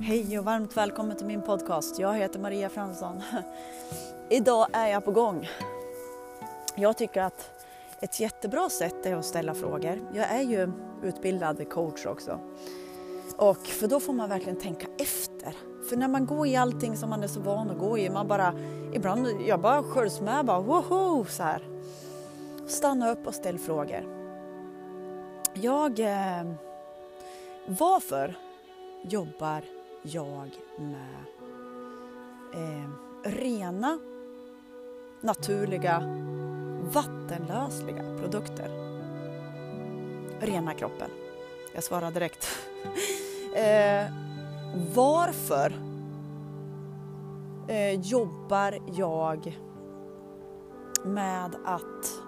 Hej och varmt välkommen till min podcast. Jag heter Maria Fransson. Idag är jag på gång. Jag tycker att ett jättebra sätt är att ställa frågor. Jag är ju utbildad coach också. Och för då får man verkligen tänka efter. För när man går i allting som man är så van att gå i, man bara, ibland, jag bara sköljs med bara woho så här. Stanna upp och ställ frågor. Jag, eh, varför jobbar jag med eh, rena, naturliga, vattenlösliga produkter. Rena kroppen. Jag svarar direkt. eh, varför eh, jobbar jag med att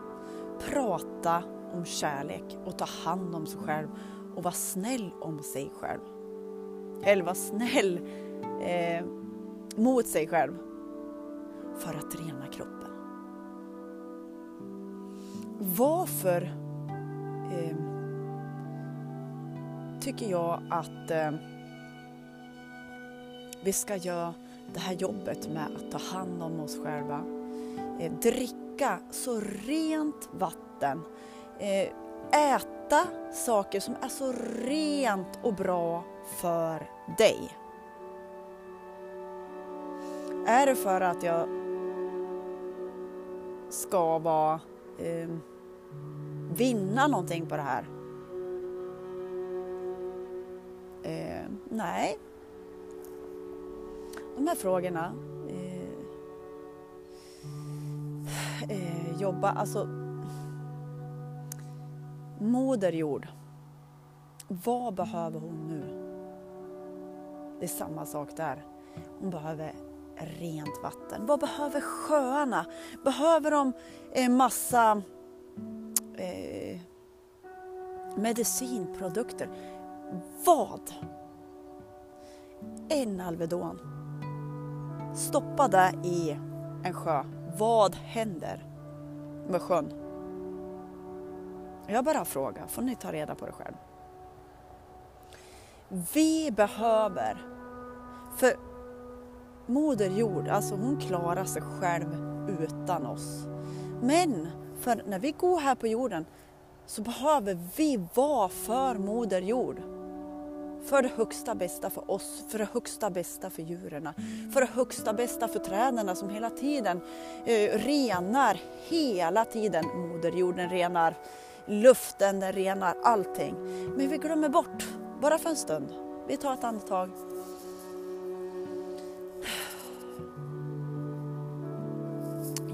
prata om kärlek och ta hand om sig själv och vara snäll om sig själv? Eller vara snäll eh, mot sig själv för att rena kroppen. Varför eh, tycker jag att eh, vi ska göra det här jobbet med att ta hand om oss själva, eh, dricka så rent vatten, eh, äta saker som är så rent och bra för dig? Är det för att jag ska vara, eh, vinna någonting på det här? Eh, nej. De här frågorna eh, eh jobba, alltså Moder jord, vad behöver hon nu? Det är samma sak där. Hon behöver rent vatten. Vad behöver sjöarna? Behöver de en massa eh, medicinprodukter? Vad? En Alvedon. Stoppa det i en sjö. Vad händer med sjön? Jag bara frågar, får ni ta reda på det själv. Vi behöver, för Moder Jord, alltså hon klarar sig själv utan oss. Men för när vi går här på jorden så behöver vi vara för Moder Jord. För det högsta bästa för oss, för det högsta bästa för djuren, för det högsta bästa för träden som hela tiden eh, renar, hela tiden. Moder Jorden renar luften, den renar allting. Men vi glömmer bort bara för en stund. Vi tar ett andetag.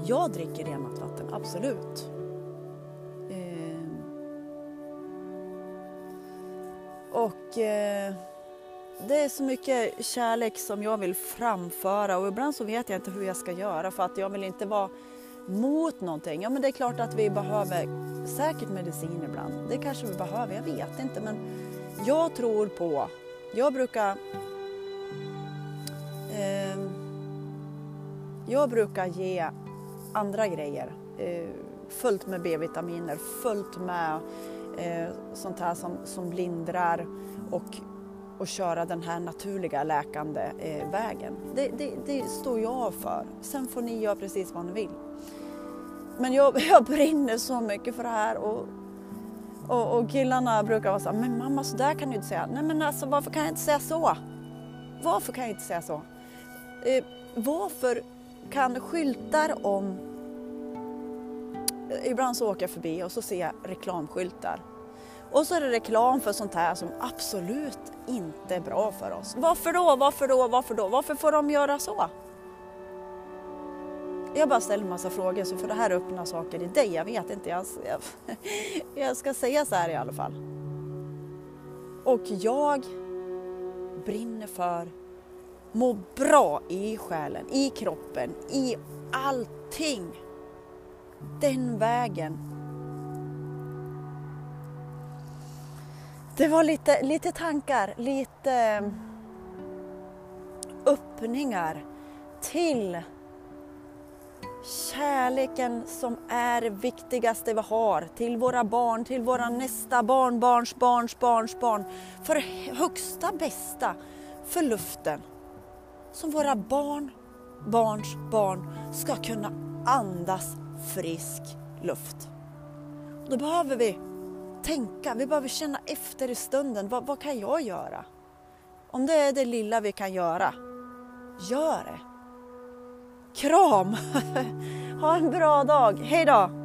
Jag dricker renat vatten, absolut. Eh. Och eh, det är så mycket kärlek som jag vill framföra och ibland så vet jag inte hur jag ska göra för att jag vill inte vara mot någonting. Ja men det är klart att vi behöver säkert medicin ibland. Det kanske vi behöver, jag vet inte men jag tror på, jag brukar eh, jag brukar ge andra grejer. Eh, fullt med B-vitaminer, fullt med eh, sånt här som, som lindrar och, och köra den här naturliga läkande eh, vägen. Det, det, det, står jag för. Sen får ni göra precis vad ni vill. Men jag, jag brinner så mycket för det här och och, och killarna brukar vara så här, men mamma så där kan du inte säga. Nej men alltså varför kan jag inte säga så? Varför kan jag inte säga så? Eh, varför kan skyltar om... Ibland så åker jag förbi och så ser jag reklamskyltar. Och så är det reklam för sånt här som absolut inte är bra för oss. Varför då? Varför då? Varför då? Varför får de göra så? Jag bara ställer massa frågor så får det här öppna saker i dig. Jag vet inte, jag, jag, jag ska säga så här i alla fall. Och jag brinner för må bra i själen, i kroppen, i allting. Den vägen. Det var lite, lite tankar, lite mm, öppningar till kärleken som är det viktigaste vi har till våra barn, till våra nästa barnbarns barns barns barn. För högsta bästa för luften som våra barn, barns barn ska kunna andas frisk luft. Då behöver vi tänka, vi behöver känna efter i stunden. Vad, vad kan jag göra? Om det är det lilla vi kan göra, gör det. Kram! Ha en bra dag. Hej då!